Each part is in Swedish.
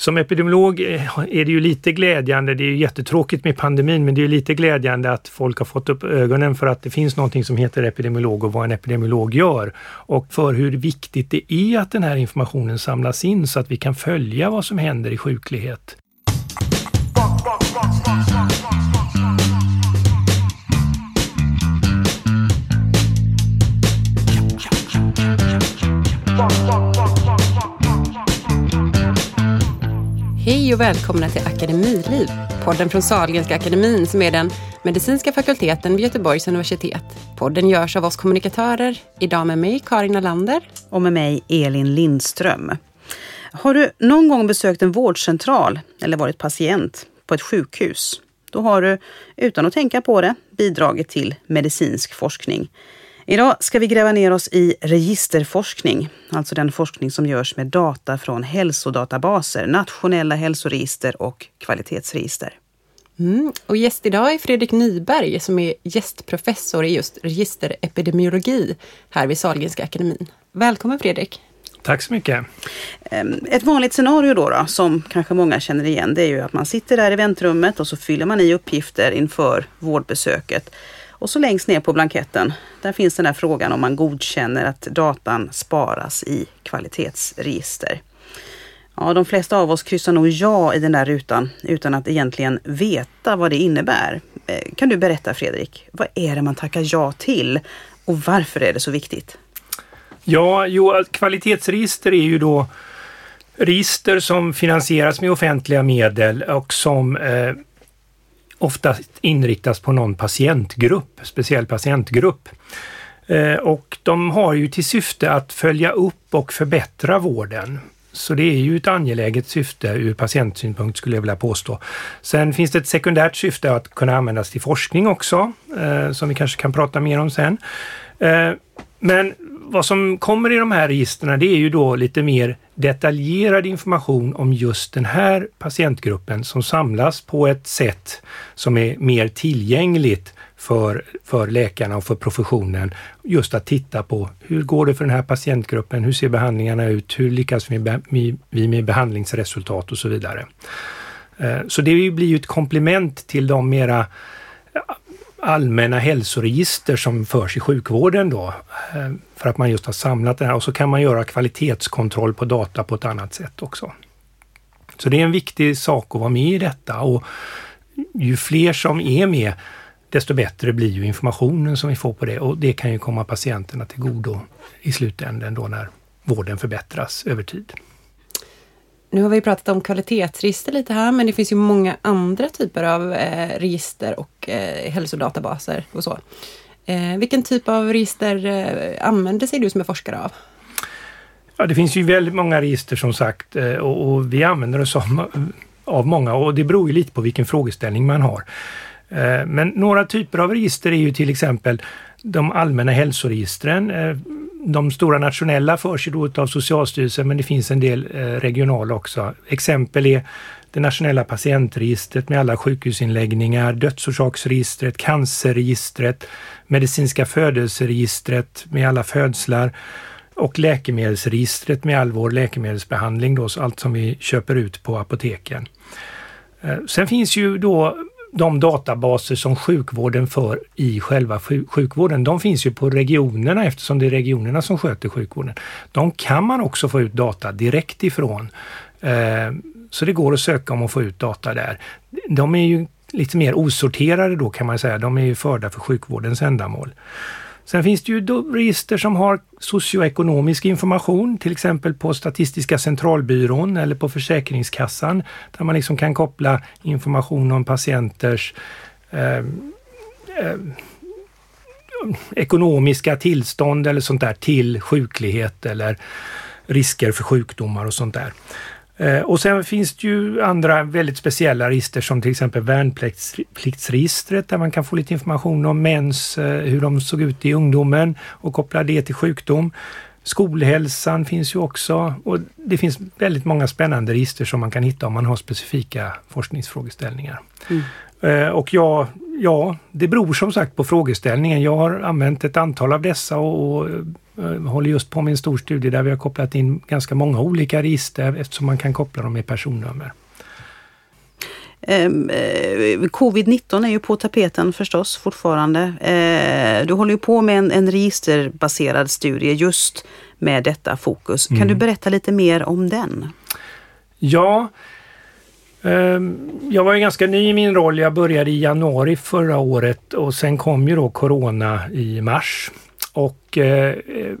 Som epidemiolog är det ju lite glädjande, det är ju jättetråkigt med pandemin, men det är lite glädjande att folk har fått upp ögonen för att det finns någonting som heter epidemiolog och vad en epidemiolog gör. Och för hur viktigt det är att den här informationen samlas in så att vi kan följa vad som händer i sjuklighet. Hej och välkomna till Akademiliv, podden från Sahlgrenska akademin som är den medicinska fakulteten vid Göteborgs universitet. Podden görs av oss kommunikatörer, idag med mig Karin Alander. Och med mig Elin Lindström. Har du någon gång besökt en vårdcentral eller varit patient på ett sjukhus? Då har du, utan att tänka på det, bidragit till medicinsk forskning. Idag ska vi gräva ner oss i registerforskning, alltså den forskning som görs med data från hälsodatabaser, nationella hälsoregister och kvalitetsregister. Mm. Och gäst idag är Fredrik Nyberg som är gästprofessor i just registerepidemiologi här vid Sahlgrenska akademin. Välkommen Fredrik! Tack så mycket! Ehm, ett vanligt scenario då, då, som kanske många känner igen, det är ju att man sitter där i väntrummet och så fyller man i uppgifter inför vårdbesöket. Och så längst ner på blanketten, där finns den här frågan om man godkänner att datan sparas i kvalitetsregister. Ja, de flesta av oss kryssar nog ja i den där rutan utan att egentligen veta vad det innebär. Eh, kan du berätta Fredrik, vad är det man tackar ja till och varför är det så viktigt? Ja, jo, kvalitetsregister är ju då register som finansieras med offentliga medel och som eh, ofta inriktas på någon patientgrupp, speciell patientgrupp. Eh, och de har ju till syfte att följa upp och förbättra vården. Så det är ju ett angeläget syfte ur patientsynpunkt skulle jag vilja påstå. Sen finns det ett sekundärt syfte att kunna användas till forskning också, eh, som vi kanske kan prata mer om sen. Eh, men vad som kommer i de här registren det är ju då lite mer detaljerad information om just den här patientgruppen som samlas på ett sätt som är mer tillgängligt för, för läkarna och för professionen. Just att titta på hur går det för den här patientgruppen? Hur ser behandlingarna ut? Hur lyckas vi med behandlingsresultat och så vidare. Eh, så det blir ju ett komplement till de mera allmänna hälsoregister som förs i sjukvården då. Eh, för att man just har samlat det här och så kan man göra kvalitetskontroll på data på ett annat sätt också. Så det är en viktig sak att vara med i detta och ju fler som är med desto bättre blir ju informationen som vi får på det och det kan ju komma patienterna till godo i slutändan då när vården förbättras över tid. Nu har vi pratat om kvalitetsregister lite här, men det finns ju många andra typer av eh, register och eh, hälsodatabaser och så. Eh, vilken typ av register eh, använder sig du som är forskare av? Ja, det finns ju väldigt många register som sagt eh, och, och vi använder oss av, av många och det beror ju lite på vilken frågeställning man har. Eh, men några typer av register är ju till exempel de allmänna hälsoregistren eh, de stora nationella förs ju då av Socialstyrelsen men det finns en del eh, regionala också. Exempel är det nationella patientregistret med alla sjukhusinläggningar, dödsorsaksregistret, cancerregistret, medicinska födelseregistret med alla födslar och läkemedelsregistret med all vår läkemedelsbehandling, då, så allt som vi köper ut på apoteken. Eh, sen finns ju då de databaser som sjukvården för i själva sjukvården, de finns ju på regionerna eftersom det är regionerna som sköter sjukvården. De kan man också få ut data direkt ifrån. Eh, så det går att söka om att få ut data där. De är ju lite mer osorterade då kan man säga. De är ju förda för sjukvårdens ändamål. Sen finns det ju register som har socioekonomisk information, till exempel på Statistiska centralbyrån eller på Försäkringskassan, där man liksom kan koppla information om patienters eh, eh, ekonomiska tillstånd eller sånt där till sjuklighet eller risker för sjukdomar och sånt där. Eh, och sen finns det ju andra väldigt speciella register som till exempel värnpliktsregistret där man kan få lite information om mäns, eh, hur de såg ut i ungdomen och koppla det till sjukdom. Skolhälsan finns ju också och det finns väldigt många spännande register som man kan hitta om man har specifika forskningsfrågeställningar. Mm. Eh, och ja, ja, det beror som sagt på frågeställningen. Jag har använt ett antal av dessa och, och Jag håller just på med en stor studie där vi har kopplat in ganska många olika register eftersom man kan koppla dem med personnummer. Ehm, eh, Covid-19 är ju på tapeten förstås fortfarande. Eh, du håller ju på med en, en registerbaserad studie just med detta fokus. Kan mm. du berätta lite mer om den? Ja, ehm, jag var ju ganska ny i min roll. Jag började i januari förra året och sen kom ju då Corona i mars. Och eh,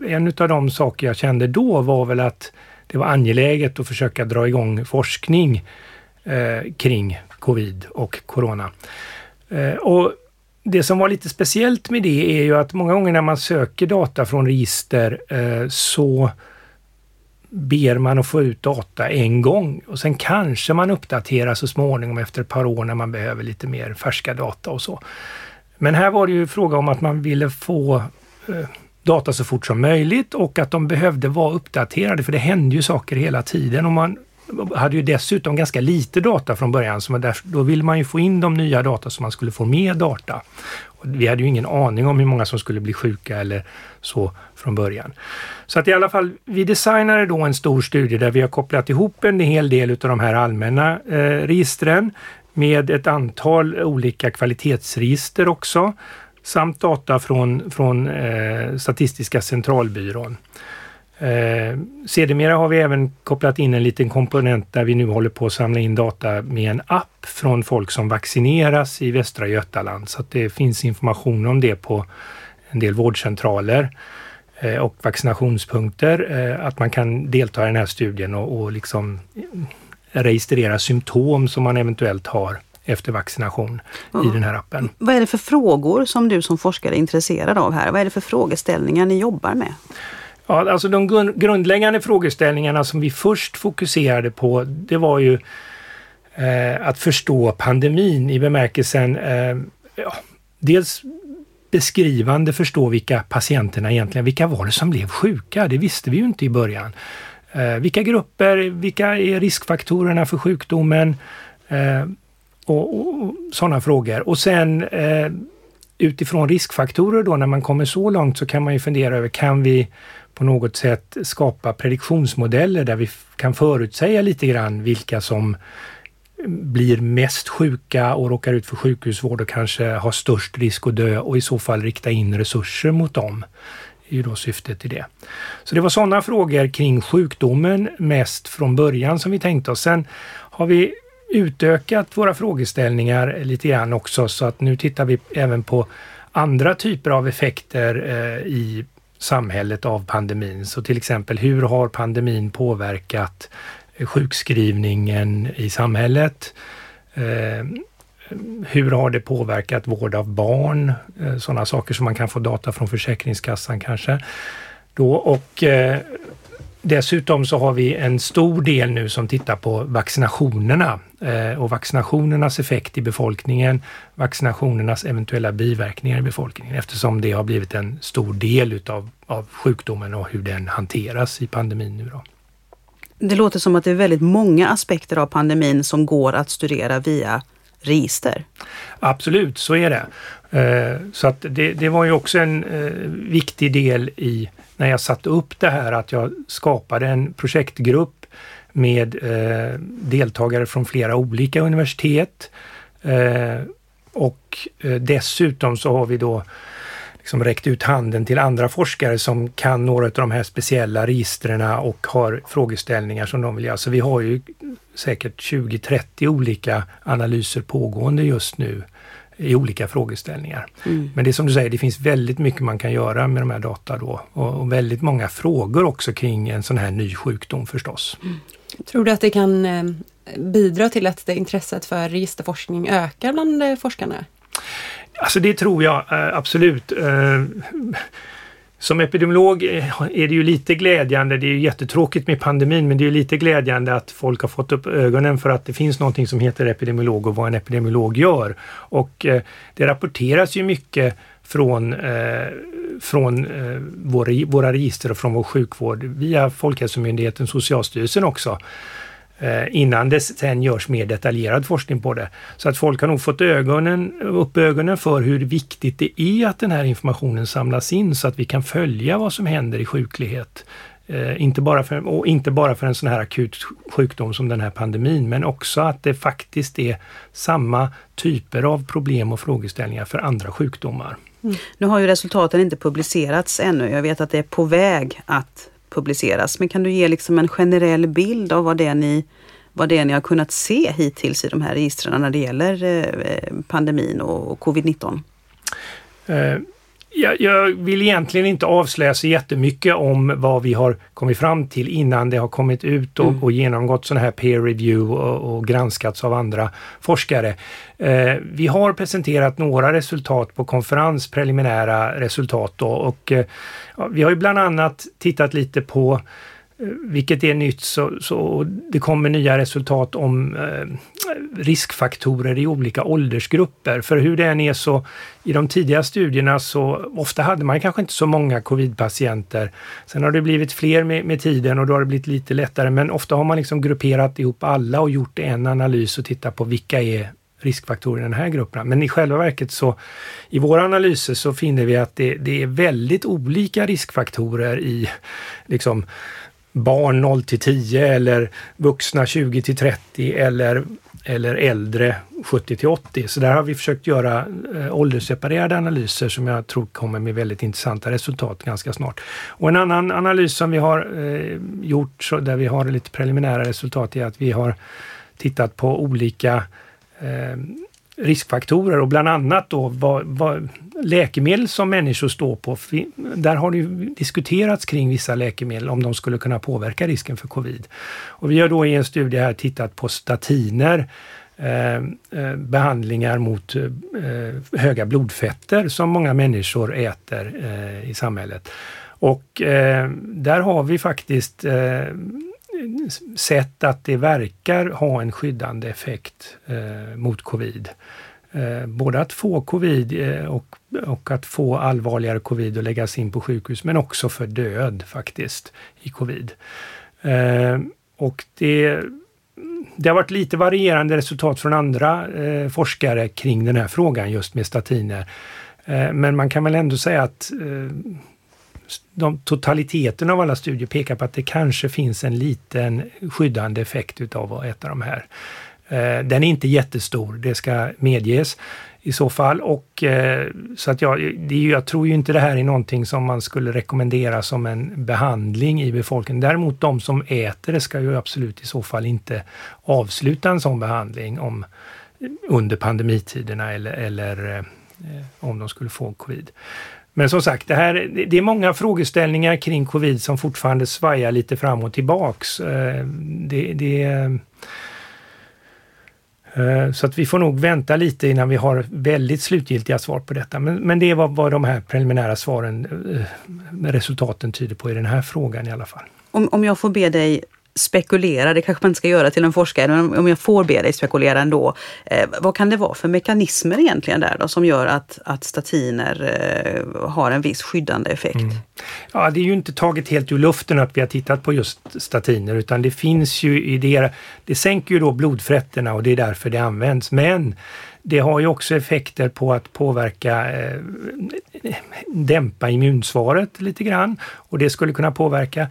en av de saker jag kände då var väl att det var angeläget att försöka dra igång forskning eh, kring covid och corona. Eh, och det som var lite speciellt med det är ju att många gånger när man söker data från register eh, så ber man att få ut data en gång och sen kanske man uppdaterar så småningom efter ett par år när man behöver lite mer färska data och så. Men här var det ju fråga om att man ville få Eh, data så fort som möjligt och att de behövde vara uppdaterade för det hände ju saker hela tiden och man hade ju dessutom ganska lite data från början, så där, då ville man ju få in de nya data så man skulle få mer data. Och vi hade ju ingen aning om hur många som skulle bli sjuka eller så från början. Så att i alla fall, vi designade då en stor studie där vi har kopplat ihop en hel del av de här allmänna eh, registren med ett antal olika kvalitetsregister också samt data från, från eh, Statistiska centralbyrån. Eh, sedermera har vi även kopplat in en liten komponent där vi nu håller på att samla in data med en app från folk som vaccineras i Västra Götaland. Så att det finns information om det på en del vårdcentraler eh, och vaccinationspunkter. Eh, att man kan delta i den här studien och, och liksom registrera symptom som man eventuellt har efter vaccination ja. i den här appen. Vad är det för frågor som du som forskare är intresserad av här? Vad är det för frågeställningar ni jobbar med? Ja, alltså de grundläggande frågeställningarna som vi först fokuserade på, det var ju eh, att förstå pandemin i bemärkelsen eh, ja, dels beskrivande förstå vilka patienterna egentligen, vilka var det som blev sjuka? Det visste vi ju inte i början. Eh, vilka grupper, vilka är riskfaktorerna för sjukdomen? Och, och sådana frågor. Och sen eh, utifrån riskfaktorer då när man kommer så långt så kan man ju fundera över, kan vi på något sätt skapa prediktionsmodeller där vi kan förutsäga lite grann vilka som blir mest sjuka och råkar ut för sjukhusvård och kanske har störst risk att dö och i så fall rikta in resurser mot dem. Det är ju då syftet i det. Så det var sådana frågor kring sjukdomen mest från början som vi tänkte oss. Sen har vi utökat våra frågeställningar lite grann också så att nu tittar vi även på andra typer av effekter eh, i samhället av pandemin. Så till exempel hur har pandemin påverkat sjukskrivningen i samhället? Eh, hur har det påverkat vård av barn? Eh, sådana saker som man kan få data från Försäkringskassan kanske. Då, och eh, Dessutom så har vi en stor del nu som tittar på vaccinationerna eh, och vaccinationernas effekt i befolkningen, vaccinationernas eventuella biverkningar i befolkningen eftersom det har blivit en stor del utav, av sjukdomen och hur den hanteras i pandemin nu då. Det låter som att det är väldigt många aspekter av pandemin som går att studera via register. Absolut, så är det. Eh, så att det, det var ju också en eh, viktig del i när jag satte upp det här att jag skapade en projektgrupp med eh, deltagare från flera olika universitet. Eh, och eh, dessutom så har vi då liksom räckt ut handen till andra forskare som kan några av de här speciella registren och har frågeställningar som de vill göra. Så vi har ju säkert 20-30 olika analyser pågående just nu i olika frågeställningar. Mm. Men det är som du säger, det finns väldigt mycket man kan göra med de här data då och, och väldigt många frågor också kring en sån här ny sjukdom förstås. Mm. Tror du att det kan eh, bidra till att det intresset för registerforskning ökar bland eh, forskarna? Alltså det tror jag eh, absolut. Som epidemiolog eh, är det ju lite glädjande, det är ju jättetråkigt med pandemin, men det är lite glädjande att folk har fått upp ögonen för att det finns någonting som heter epidemiolog och vad en epidemiolog gör. Och eh, det rapporteras ju mycket från, eh, från eh, våra, våra register och från vår sjukvård via Folkhälsomyndigheten, Socialstyrelsen också Eh, innan det sen görs mer detaljerad forskning på det. Så att folk har nog fått ögonen, upp ögonen för hur viktigt det är att den här informationen samlas in så att vi kan följa vad som händer i sjuklighet. Eh, inte, bara för, och inte bara för en sån här akut sjukdom som den här pandemin, men också att det faktiskt är samma typer av problem och frågeställningar för andra sjukdomar. Mm. Nu har ju resultaten inte publicerats ännu. Jag vet att det är på väg att publiceras. Men kan du ge liksom en generell bild av vad det är ni, vad det är ni har kunnat se hittills i de här registren när det gäller eh, pandemin och covid-19? Jag, jag, vill egentligen inte avslöja så jättemycket om vad vi har kommit fram till innan det har kommit ut och, mm. och genomgått sådana här peer review och, och granskats av andra forskare. Eh, vi har presenterat några resultat på konferens, preliminära resultat då, och eh, vi har ju bland annat tittat lite på vilket är nytt, så, så det kommer nya resultat om eh, riskfaktorer i olika åldersgrupper. För hur det än är så i de tidiga studierna så ofta hade man kanske inte så många covidpatienter. Sen har det blivit fler med, med, tiden och då har det blivit lite lättare men ofta har man liksom grupperat ihop alla och gjort en analys och tittat på vilka är riskfaktorer i den här gruppen. Men i själva verket så i våra analyser så finner vi att det, det är väldigt olika riskfaktorer i liksom barn 0 till 10 eller vuxna 20 till 30 eller, eller äldre 70 till 80. Så där har vi försökt göra eh, åldersseparerade analyser som jag tror kommer med väldigt intressanta resultat ganska snart. Och en annan analys som vi har eh, gjort så, där vi har lite preliminära resultat är att vi har tittat på olika eh, riskfaktorer och bland annat då vad, vad, läkemedel som människor står på. Där har det diskuterats kring vissa läkemedel om de skulle kunna påverka risken för covid. Och vi har då i en studie här tittat på statiner eh, eh behandlingar mot eh, höga blodfetter som många människor äter eh, i samhället. Och eh, där har vi faktiskt eh, sett att det verkar ha en skyddande effekt eh, mot covid. Eh, både att få covid eh, och, och att få allvarligare covid och läggas in på sjukhus, men också för död faktiskt i covid. Eh, och det, det har varit lite varierande resultat från andra eh, forskare kring den här frågan just med statiner. Eh, men man kan väl ändå säga att eh, de, totaliteten av alla studier pekar på att det kanske finns en liten skyddande effekt utav att äta de här. Eh, den är inte jättestor, det ska medges i så fall. Och, eh, så att jag, det är, jag tror ju inte det här är någonting som man skulle rekommendera som en behandling i befolkningen. Däremot de som äter det ska ju absolut i så fall inte avsluta en sån behandling om, under pandemitiderna eller, eller eh, om de skulle få covid. Men som sagt, det, här, det är många frågeställningar kring covid som fortfarande svajar lite fram och tillbaks. Eh, det, det, eh, så att vi får nog vänta lite innan vi har väldigt slutgiltiga svar på detta. Men, men det är vad, vad de här preliminära svaren, eh, resultaten tyder på i den här frågan i alla fall. Om, om jag får be dig spekulera, det kanske man inte ska göra till en forskare, men om jag får be dig spekulera ändå. Eh, vad kan det vara för mekanismer egentligen där då som gör att, att statiner eh, har en viss skyddande effekt? Mm. Ja, det är ju inte taget helt ur luften att vi har tittat på just statiner utan det finns ju i det, det sänker ju då blodfetterna och det är därför det används. Men det har ju också effekter på att påverka, eh, dämpa immunsvaret lite grann och det skulle kunna påverka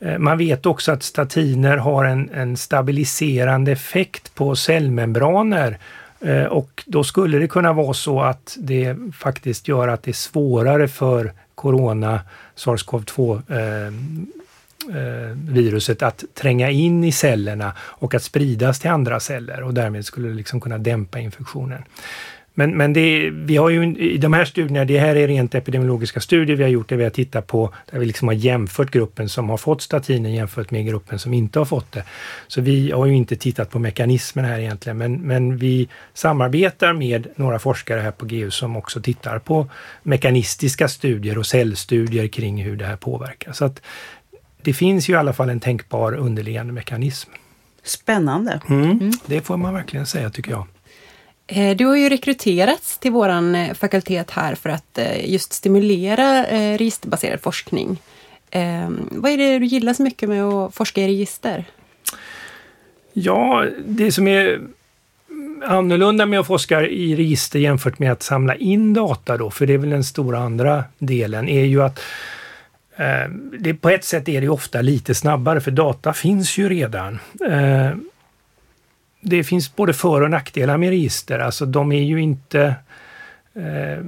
Eh, man vet också att statiner har en, en stabiliserande effekt på cellmembraner eh, och då skulle det kunna vara så att det faktiskt gör att det är svårare för corona, SARS-CoV-2 eh, eh, viruset att tränga in i cellerna och att spridas till andra celler och därmed skulle det liksom kunna dämpa infektionen. Men, men det, vi har ju i de här studierna, det här är rent epidemiologiska studier vi har gjort, där vi har tittat på, där vi liksom har jämfört gruppen som har fått statinen jämfört med gruppen som inte har fått det. Så vi har ju inte tittat på mekanismen här egentligen, men, men vi samarbetar med några forskare här på GU som också tittar på mekanistiska studier och cellstudier kring hur det här påverkar. Så att det finns ju i alla fall en tänkbar underliggande mekanism. Spännande. Mm, mm. Det får man verkligen säga tycker jag. Eh, du har ju rekryterats till vår eh, fakultet här för att eh, just stimulera registerbaserad forskning. Ehm, vad är det du gillar så mycket med att forska i register? Ja, det som är annorlunda med att forska i register jämfört med att samla in data då, för det är väl den stora andra delen, är ju att eh, det, på ett sätt är det ofta lite snabbare för data finns ju redan. Eh, det finns både för och nackdelar med register, alltså de är ju inte eh,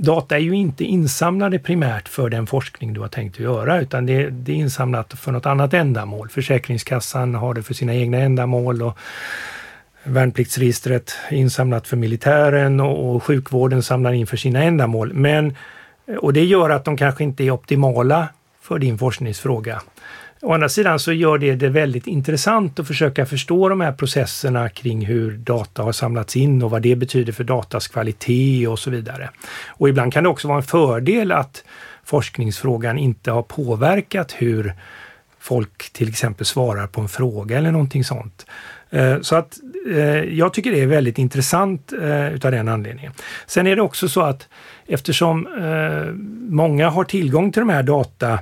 Data är ju inte insamlade primärt för den forskning du har tänkt att göra utan det, det är insamlat för något annat ändamål. Försäkringskassan har det för sina egna ändamål och värnpliktsregistret insamlat för militären och, och sjukvården samlar in för sina ändamål. Men, och det gör att de kanske inte är optimala för din forskningsfråga. Å andra sidan så gör det det väldigt intressant att försöka förstå de här processerna kring hur data har samlats in och vad det betyder för datas kvalitet och så vidare. Och ibland kan det också vara en fördel att forskningsfrågan inte har påverkat hur folk till exempel svarar på en fråga eller någonting sånt. Eh, så att eh, jag tycker det är väldigt intressant eh, utav den anledningen. Sen är det också så att eftersom många har tillgång till de här data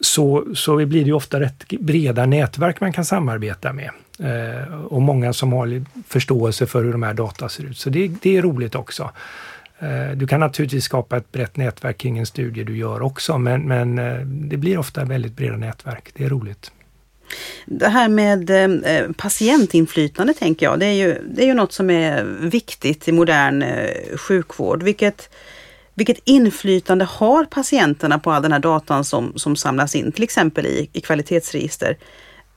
så, så blir det ofta rätt breda nätverk man kan samarbeta med. Eh, och många som har förståelse för hur de här data ser ut. Så det, det är roligt också. Eh, du kan naturligtvis skapa ett brett nätverk kring en studie du gör också, men, men eh, det blir ofta väldigt breda nätverk. Det är roligt. Det här med patientinflytande tänker jag, det är, ju, det är ju något som är viktigt i modern sjukvård. Vilket, vilket inflytande har patienterna på all den här datan som, som samlas in, till exempel i, i kvalitetsregister?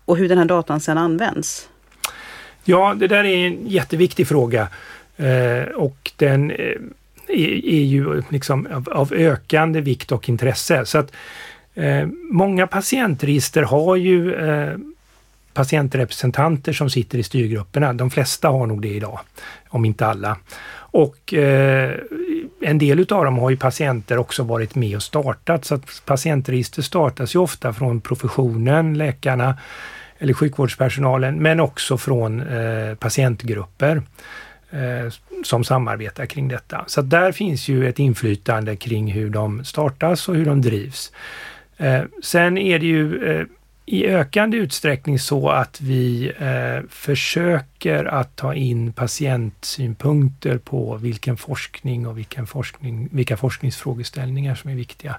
Och hur den här datan sedan används? Ja, det där är en jätteviktig fråga. Eh, och den eh, är, är, ju liksom av, av, ökande vikt och intresse. Så att Eh, många patientregister har ju eh, patientrepresentanter som sitter i styrgrupperna. De flesta har nog det idag, om inte alla. Och eh, en del utav dem har ju patienter också varit med och startat, så att patientregister startas ju ofta från professionen, läkarna eller sjukvårdspersonalen, men också från eh, patientgrupper eh, som samarbetar kring detta. Så där finns ju ett inflytande kring hur de startas och hur de drivs. Eh, sen är det ju eh, i ökande utsträckning så att vi eh, försöker att ta in patientsynpunkter på vilken forskning och vilken forskning, vilka forskningsfrågeställningar som är viktiga.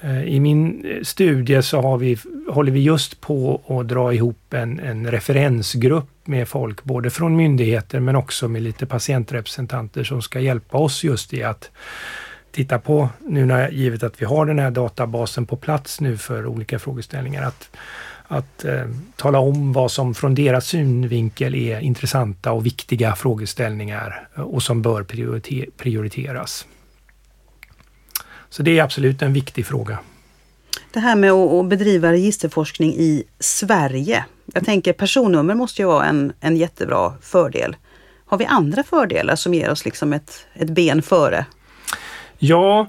Eh, I min eh, studie så har vi, håller vi just på att dra ihop en, en referensgrupp med folk, både från myndigheter men också med lite patientrepresentanter som ska hjälpa oss just i att titta på nu när, givet att vi har den här databasen på plats nu för olika frågeställningar. Att, att eh, tala om vad som från deras synvinkel är intressanta och viktiga frågeställningar eh, och som bör prioriter prioriteras. Så det är absolut en viktig fråga. Det här med att bedriva registerforskning i Sverige. Jag tänker personnummer måste ju vara en, en jättebra fördel. Har vi andra fördelar som ger oss liksom ett, ett ben före Ja,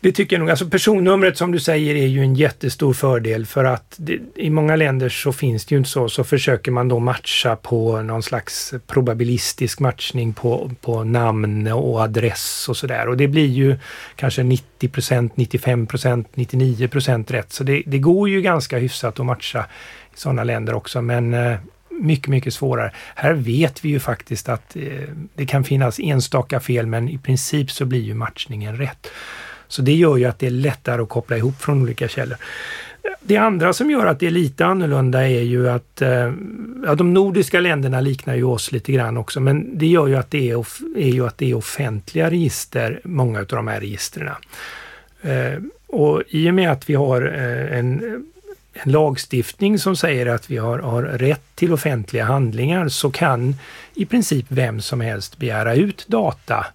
det tycker jag nog. Alltså personnumret som du säger är ju en jättestor fördel för att det, i många länder så finns det ju inte så. Så försöker man då matcha på någon slags probabilistisk matchning på, på namn och adress och sådär. Och det blir ju kanske 90 procent, 95 procent, 99 procent rätt. Så det, det går ju ganska hyfsat att matcha i sådana länder också. Men eh, mycket, mycket svårare. Här vet vi ju faktiskt att eh, det kan finnas enstaka fel men i princip så blir ju matchningen rätt. Så det gör ju att det är lättare att koppla ihop från olika källor. Det andra som gör att det är lite annorlunda är ju att eh, ja, de nordiska länderna liknar ju oss lite grann också, men det gör ju att det är, är ju att det är offentliga register, många av de här registren. Eh, och i och med att vi har eh, en en lagstiftning som säger att vi har, har rätt till offentliga handlingar så kan i princip vem som helst begära ut data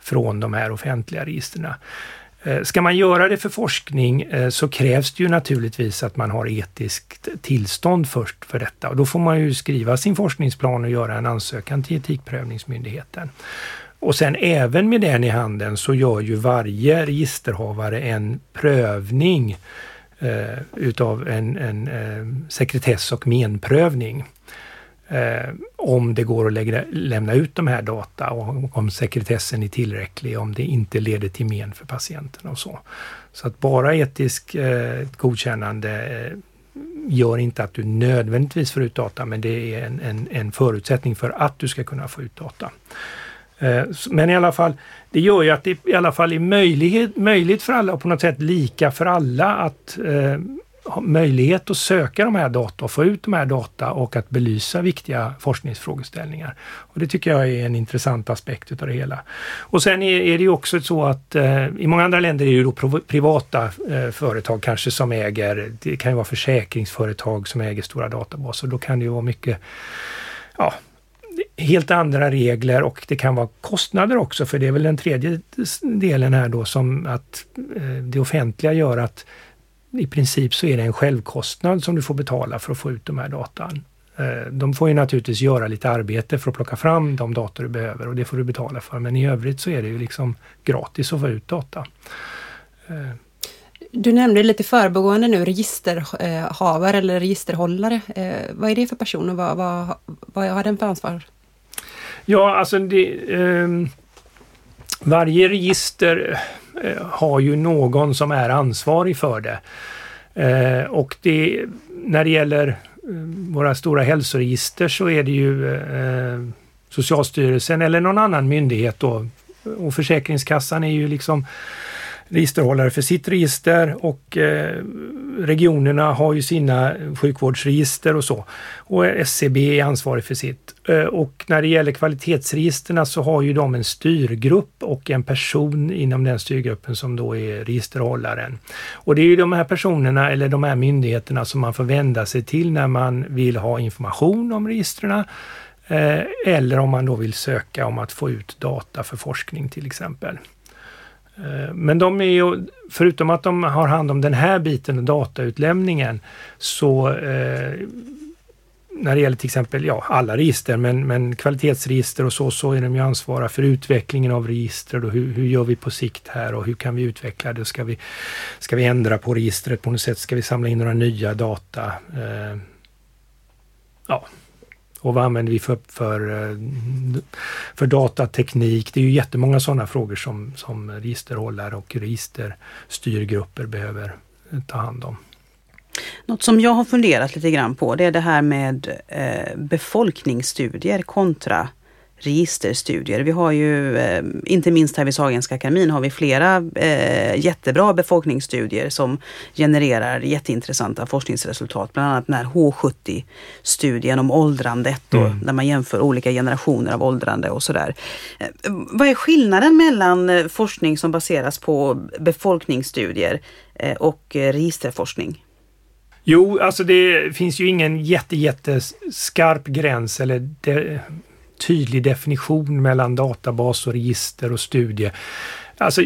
från de här offentliga registren. Eh, ska man göra det för forskning eh, så krävs det ju naturligtvis att man har etiskt tillstånd först för detta och då får man ju skriva sin forskningsplan och göra en ansökan till Etikprövningsmyndigheten. Och sen även med den i handen så gör ju varje registerhavare en prövning eh, utav en, en eh, sekretess och menprövning. Eh, om det går att lägga, lämna ut de här data och om sekretessen är tillräcklig, om det inte leder till men för patienten och så. Så att bara etisk eh, godkännande eh, gör inte att du nödvändigtvis får ut data, men det är en, en, en förutsättning för att du ska kunna få ut data. Eh, men i alla fall, det gör ju att det i alla fall är möjlighet, möjligt för alla och på något sätt lika för alla att eh, ha möjlighet att söka de här data och få ut de här data och att belysa viktiga forskningsfrågeställningar. Och Det tycker jag är en intressant aspekt utav det hela. Och sen är, är det ju också så att eh, i många andra länder är det ju då privata eh, företag kanske som äger, det kan ju vara försäkringsföretag som äger stora databaser. Då kan det ju vara mycket ja, helt andra regler och det kan vara kostnader också för det är väl den tredje delen här då som att eh, det offentliga gör att i princip så är det en självkostnad som du får betala för att få ut de här datan. Eh, de får ju naturligtvis göra lite arbete för att plocka fram de data du behöver och det får du betala för. Men i övrigt så är det ju liksom gratis att få ut data. Eh. Du nämnde lite förbegående nu registerhavare eller registerhållare. Vad är det för person och vad, vad, vad har den för ansvar? Ja, alltså det, eh, varje register Eh, har ju någon som är ansvarig för det. Eh, och det, när det gäller eh, våra stora hälsoregister så är det ju eh, Socialstyrelsen eller någon annan myndighet då. Och Försäkringskassan är ju liksom registerhållare för sitt register och eh, regionerna har ju sina sjukvårdsregister och så. Och SCB är ansvarig för sitt. Eh, och när det gäller kvalitetsregisterna så har ju de en styrgrupp och en person inom den styrgruppen som då är registerhållaren. Och det är ju de här personerna eller de här myndigheterna som man får vända sig till när man vill ha information om registren eh, eller om man då vill söka om att få ut data för forskning till exempel. Eh, men de är ju, förutom att de har hand om den här biten, datautlämningen, så eh, när det gäller till exempel ja, alla register, men, men kvalitetsregister och så, så är de ju ansvariga för utvecklingen av register och hur, hur gör vi på sikt här och hur kan vi utveckla det? Ska vi, ska vi ändra på registret på något sätt? Ska vi samla in några nya data? Eh, ja, och vad använder vi för, för, eh, för datateknik? Det är ju jättemånga sådana frågor som, som registerhållare och registerstyrgrupper behöver eh, ta hand om. Något som jag har funderat lite grann på det är det här med eh, befolkningsstudier kontra registerstudier. Vi har ju, eh, inte minst här vid Sahlgrenska akademin, har vi flera eh, jättebra befolkningsstudier som genererar jätteintressanta forskningsresultat. Bland annat den här H70-studien om åldrandet och mm. där man jämför olika generationer av åldrande och sådär. Eh, vad är skillnaden mellan forskning som baseras på befolkningsstudier och registerforskning? Jo, alltså det finns ju ingen jätte, jätteskarp gräns eller det, tydlig definition mellan databas och register och studie. Alltså,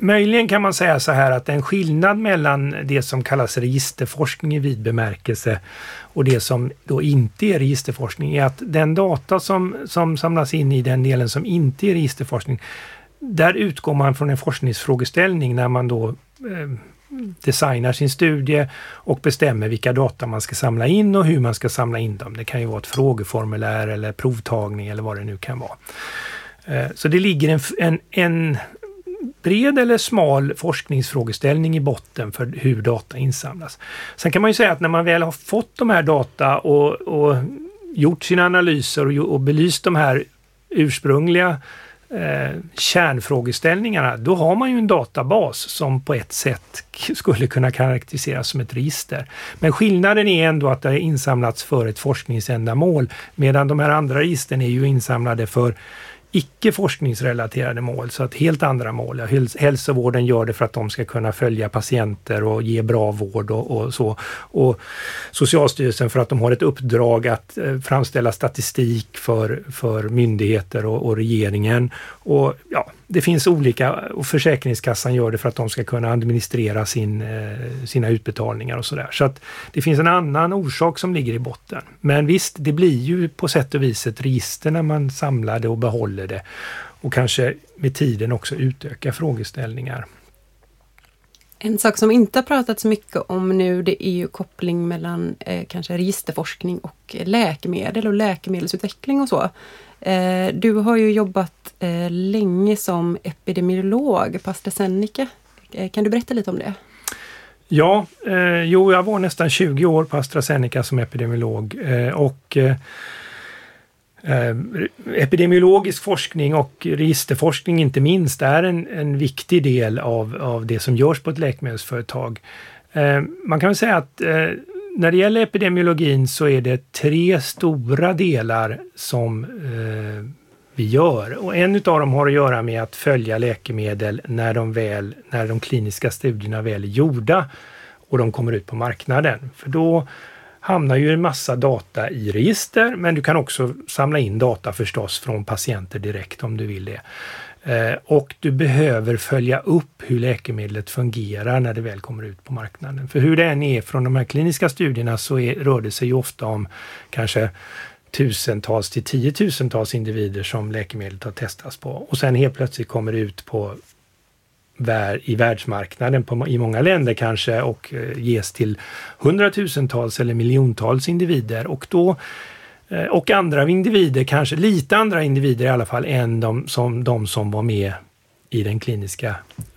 Möjligen kan man säga så här att en skillnad mellan det som kallas registerforskning i vid bemärkelse och det som då inte är registerforskning är att den data som, som samlas in i den delen som inte är registerforskning, där utgår man från en forskningsfrågeställning när man då eh, designar sin studie och bestämmer vilka data man ska samla in och hur man ska samla in dem. Det kan ju vara ett frågeformulär eller provtagning eller vad det nu kan vara. Eh, så det ligger en, en, en bred eller smal forskningsfrågeställning i botten för hur data insamlas. Sen kan man ju säga att när man väl har fått de här data och, och gjort sina analyser och, och belyst de här ursprungliga eh, kärnfrågeställningarna, då har man ju en databas som på ett sätt skulle kunna karaktäriseras som ett register. Men skillnaden är ändå att det har insamlats för ett forskningsändamål medan de här andra registren är ju insamlade för icke forskningsrelaterade mål, så att helt andra mål. Hälsovården gör det för att de ska kunna följa patienter och ge bra vård och, och så. Och Socialstyrelsen för att de har ett uppdrag att eh, framställa statistik för, för myndigheter och, och regeringen. Och ja, det finns olika och Försäkringskassan gör det för att de ska kunna administrera sin, eh, sina utbetalningar och sådär. Så att det finns en annan orsak som ligger i botten. Men visst, det blir ju på sätt och vis ett register när man samlar det och behåller det och kanske med tiden också utöka frågeställningar. En sak som inte har pratats mycket om nu det är ju koppling mellan eh, kanske registerforskning och eh, läkemedel och läkemedelsutveckling och så. Eh, du har ju jobbat eh, länge som epidemiolog på AstraZeneca. Eh, kan du berätta lite om det? Ja, eh, jo, jag var nästan 20 år på AstraZeneca som epidemiolog eh, och eh, eh, epidemiologisk forskning och registerforskning inte minst är en, en viktig del av, av det som görs på ett läkemedelsföretag. Eh, man kan väl säga att eh, när det gäller epidemiologin så är det tre stora delar som eh, vi gör. Och en utav dem har att göra med att följa läkemedel när de, väl, när de kliniska studierna väl är gjorda och de kommer ut på marknaden. För då hamnar ju en massa data i register, men du kan också samla in data förstås från patienter direkt om du vill det. Eh, och du behöver följa upp hur läkemedlet fungerar när det väl kommer ut på marknaden. För hur det än är från de här kliniska studierna så är, rör det sig ju ofta om kanske tusentals till tiotusentals individer som läkemedlet har testats på. Och sen helt plötsligt kommer det ut på i världsmarknaden på, i många länder kanske och eh, ges till hundratusentals eller miljontals individer och då Eh, och andra individer, kanske lite andra individer i alla fall än de som, de som var med i den kliniska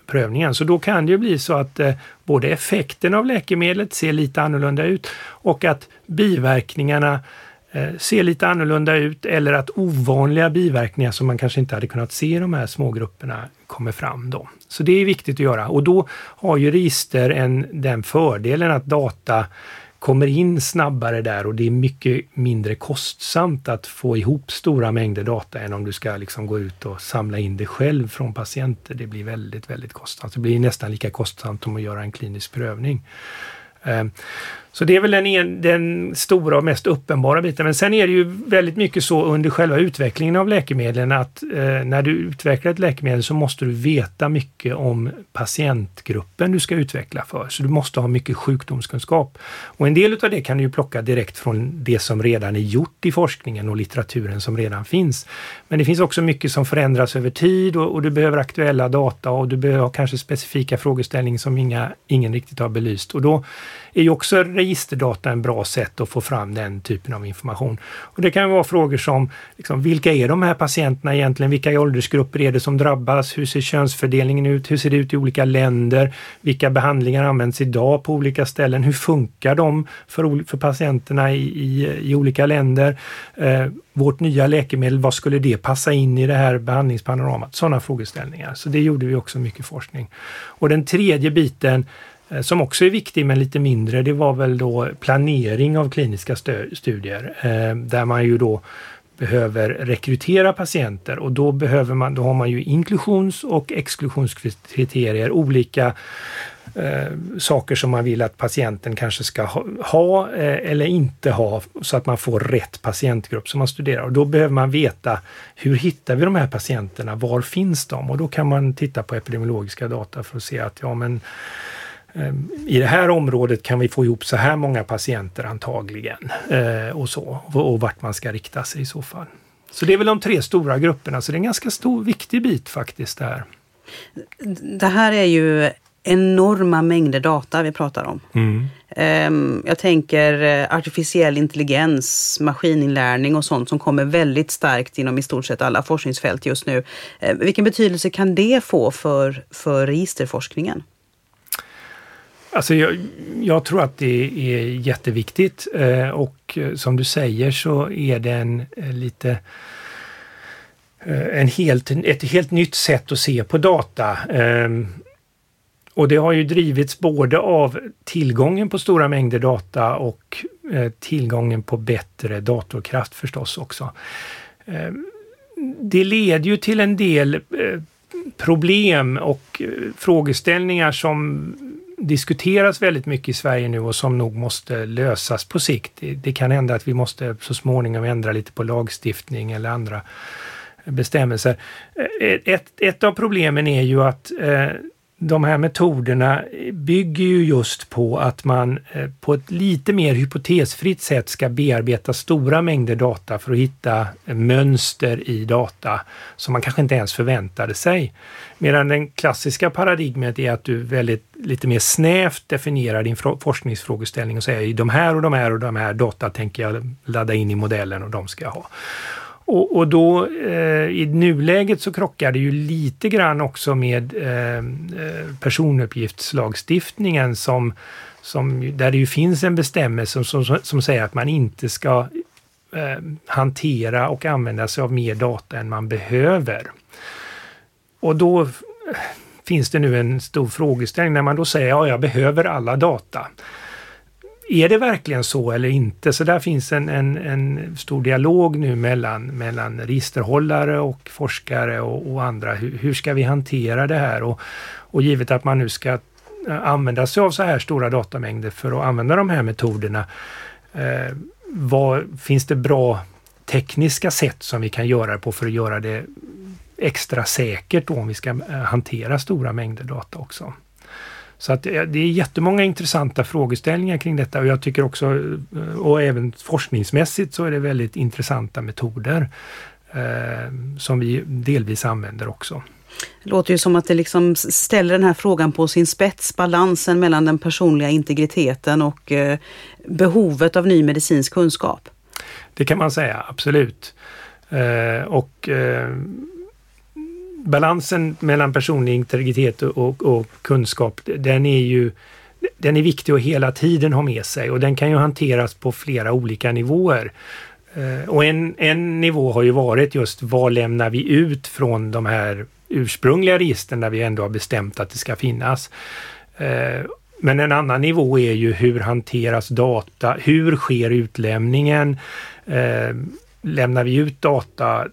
prövningen. Så då kan det ju bli så att eh, både effekten av läkemedlet ser lite annorlunda ut och att biverkningarna Eh, ser lite annorlunda ut eller att ovanliga biverkningar som man kanske inte hade kunnat se i de här smågrupperna kommer fram. Då. Så det är viktigt att göra och då har ju register en, den fördelen att data kommer in snabbare där och det är mycket mindre kostsamt att få ihop stora mängder data än om du ska liksom gå ut och samla in det själv från patienter. Det blir väldigt, väldigt kostsamt. Det blir nästan lika kostsamt som att göra en klinisk prövning. Ehm, så det är väl den, den stora och mest uppenbara biten. Men sen är det ju väldigt mycket så under själva utvecklingen av läkemedlen att eh, när du utvecklar ett läkemedel så måste du veta mycket om patientgruppen du ska utveckla för. Så du måste ha mycket sjukdomskunskap. Och en del av det kan du ju plocka direkt från det som redan är gjort i forskningen och litteraturen som redan finns. Men det finns också mycket som förändras över tid och, och du behöver aktuella data och du behöver kanske specifika frågeställningar som inga, ingen riktigt har belyst. Och då är ju också registerdata en bra sätt att få fram den typen av information. Och Det kan vara frågor som liksom, vilka är de här patienterna egentligen? Vilka åldersgrupper är det som drabbas? Hur ser könsfördelningen ut? Hur ser det ut i olika länder? Vilka behandlingar används idag på olika ställen? Hur funkar de för, för patienterna i, i, i olika länder? Eh, vårt nya läkemedel, vad skulle det passa in i det här behandlingspanoramat? Sådana frågeställningar. Så det gjorde vi också mycket forskning. Och den tredje biten Eh, som också är viktig men lite mindre, det var väl då planering av kliniska studier eh, där man ju då behöver rekrytera patienter och då behöver man, då har man ju inklusions och exklusionskriterier, olika eh, saker som man vill att patienten kanske ska ha, ha eh, eller inte ha så att man får rätt patientgrupp som man studerar. Och då behöver man veta hur hittar vi de här patienterna? Var finns de? Och då kan man titta på epidemiologiska data för att se att ja men i det här området kan vi få ihop så här många patienter antagligen eh, och så och vart man ska rikta sig i så fall. Så det är väl de tre stora grupperna, så det är en ganska stor, viktig bit faktiskt det här. Det här är ju enorma mängder data vi pratar om. Mm. Um, jag tänker uh, artificiell intelligens, maskininlärning och sånt som kommer väldigt starkt inom i stort sett alla forskningsfält just nu. Uh, vilken betydelse kan det få för, för registerforskningen? Alltså jag, jag, tror att det är jätteviktigt eh, och eh, som du säger så är det en eh, lite en helt, ett helt nytt sätt att se på data. Ehm, och det har ju drivits både av tillgången på stora mängder data och tillgången på bättre datorkraft förstås också. Ehm, det leder ju till en del problem och frågeställningar som diskuteras väldigt mycket i Sverige nu och som nog måste lösas på sikt. Det, kan hända att vi måste så småningom ändra lite på lagstiftning eller andra bestämmelser. Eh, ett, ett av problemen är ju att eh, de här metoderna bygger ju just på att man eh, på ett lite mer hypotesfritt sätt ska bearbeta stora mängder data för att hitta eh, mönster i data som man kanske inte ens förväntade sig. Medan den klassiska paradigmet är att du väldigt lite mer snävt definierar din forskningsfrågeställning och säger de här och de här och de här data tänker jag ladda in i modellen och de ska jag ha och, och, då eh, i nuläget så krockar det ju lite grann också med eh, eh personuppgiftslagstiftningen som, som, där det ju finns en bestämmelse som, som, som säger att man inte ska eh, hantera och använda sig av mer data än man behöver. Och då eh, finns det nu en stor frågeställning när man då säger ja, jag behöver alla data. Är det verkligen så eller inte? Så där finns en, en, en stor dialog nu mellan, mellan registerhållare och forskare och, och andra. Hur, hur, ska vi hantera det här? Och, och givet att man nu ska eh, använda sig av så här stora datamängder för att använda de här metoderna. Eh, vad, finns det bra tekniska sätt som vi kan göra det på för att göra det extra säkert då om vi ska eh, hantera stora mängder data också. Så att det är jättemånga intressanta frågeställningar kring detta och jag tycker också, eh, och även forskningsmässigt så är det väldigt intressanta metoder eh, som vi delvis använder också. Det låter ju som att det liksom ställer den här frågan på sin spets, balansen mellan den personliga integriteten och eh, behovet av ny medicinsk kunskap. Det kan man säga, absolut. Eh, och eh, balansen mellan personlig integritet och, och, kunskap, den är ju den är viktig att hela tiden ha med sig och den kan ju hanteras på flera olika nivåer. Eh, och en, en nivå har ju varit just vad lämnar vi ut från de här ursprungliga registren där vi ändå har bestämt att det ska finnas. Eh, men en annan nivå är ju hur hanteras data? Hur sker utlämningen? Eh, lämnar vi ut data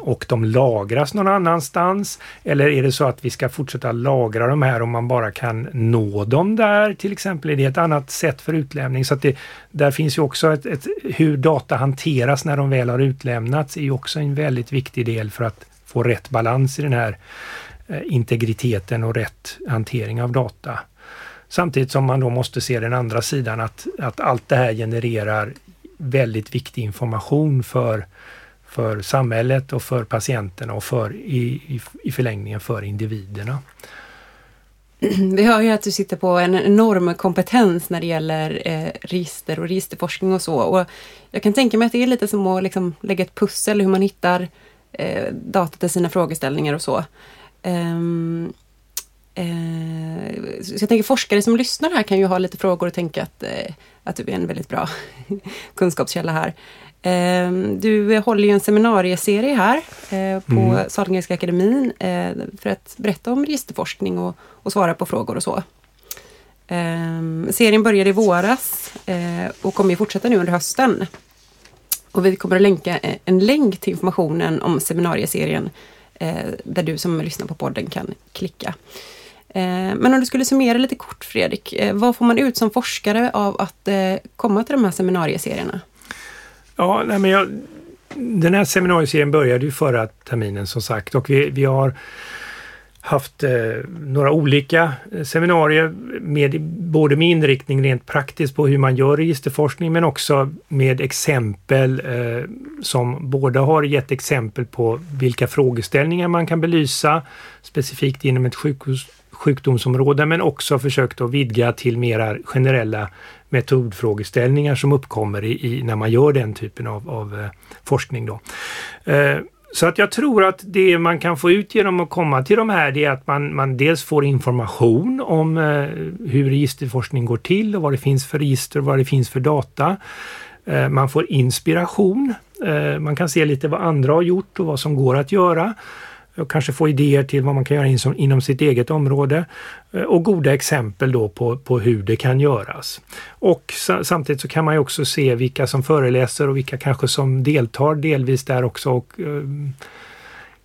och de lagras någon annanstans? Eller är det så att vi ska fortsätta lagra de här om man bara kan nå dem där till exempel? Är det ett annat sätt för utlämning? Så att det, där finns ju också ett, ett, hur data hanteras när de väl har utlämnats är ju också en väldigt viktig del för att få rätt balans i den här eh, integriteten och rätt hantering av data. Samtidigt som man då måste se den andra sidan att, att allt det här genererar väldigt viktig information för för samhället och för patienterna och för, i, i, i förlängningen för individerna. Vi hör ju att du sitter på en enorm kompetens när det gäller eh, register och registerforskning och så. Och jag kan tänka mig att det är lite som att liksom lägga ett pussel hur man hittar eh, data till sina frågeställningar och så. Um, eh, så jag tänker forskare som lyssnar här kan ju ha lite frågor och tänka att, eh, att du är en väldigt bra kunskapskälla här. Ehm, du håller ju en seminarieserie här eh, på mm. Sahlgrenska akademin eh, för att berätta om registerforskning och, och svara på frågor och så. Ehm, serien började i våras eh, och kommer ju fortsätta nu under hösten. Och vi kommer att länka en länk till informationen om seminarieserien där du som lyssnar på podden kan klicka. Men om du skulle summera lite kort Fredrik, vad får man ut som forskare av att komma till de här seminarieserierna? Ja, nej men jag, den här seminarieserien började ju förra terminen som sagt och vi, vi har haft eh, några olika eh, seminarier med både med inriktning rent praktiskt på hur man gör registerforskning men också med exempel eh, som båda har gett exempel på vilka frågeställningar man kan belysa specifikt inom ett sjukhus, sjukdomsområde men också försökt att vidga till mera generella metodfrågeställningar som uppkommer i, i, när man gör den typen av, av eh, forskning. Då. Eh, så att jag tror att det man kan få ut genom att komma till de här det är att man, man dels får information om eh, hur registerforskning går till och vad det finns för register och vad det finns för data. Man får inspiration. Man kan se lite vad andra har gjort och vad som går att göra och kanske få idéer till vad man kan göra inom sitt eget område eh, och goda exempel då på, på hur det kan göras. Och samtidigt så kan man ju också se vilka som föreläser och vilka kanske som deltar delvis där också och eh,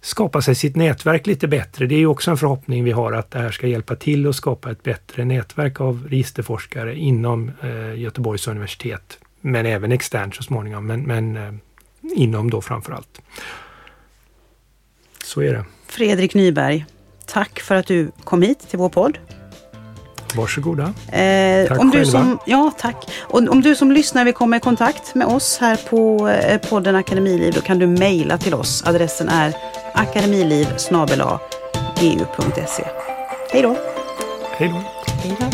skapa sig sitt nätverk lite bättre. Det är ju också en förhoppning vi har att det här ska hjälpa till att skapa ett bättre nätverk av registerforskare inom eh, Göteborgs universitet. Men även externt så småningom, men, men eh, inom då framför allt. Så är det. Fredrik Nyberg, tack för att du kom hit till vår podd. Varsågoda. Eh, tack om själva. Du som, ja, tack. Och om du som lyssnar vill komma i kontakt med oss här på eh, podden Akademiliv, då kan du mejla till oss. Adressen är akademiliv.eu.se. Hej då! Hej då! Hej då!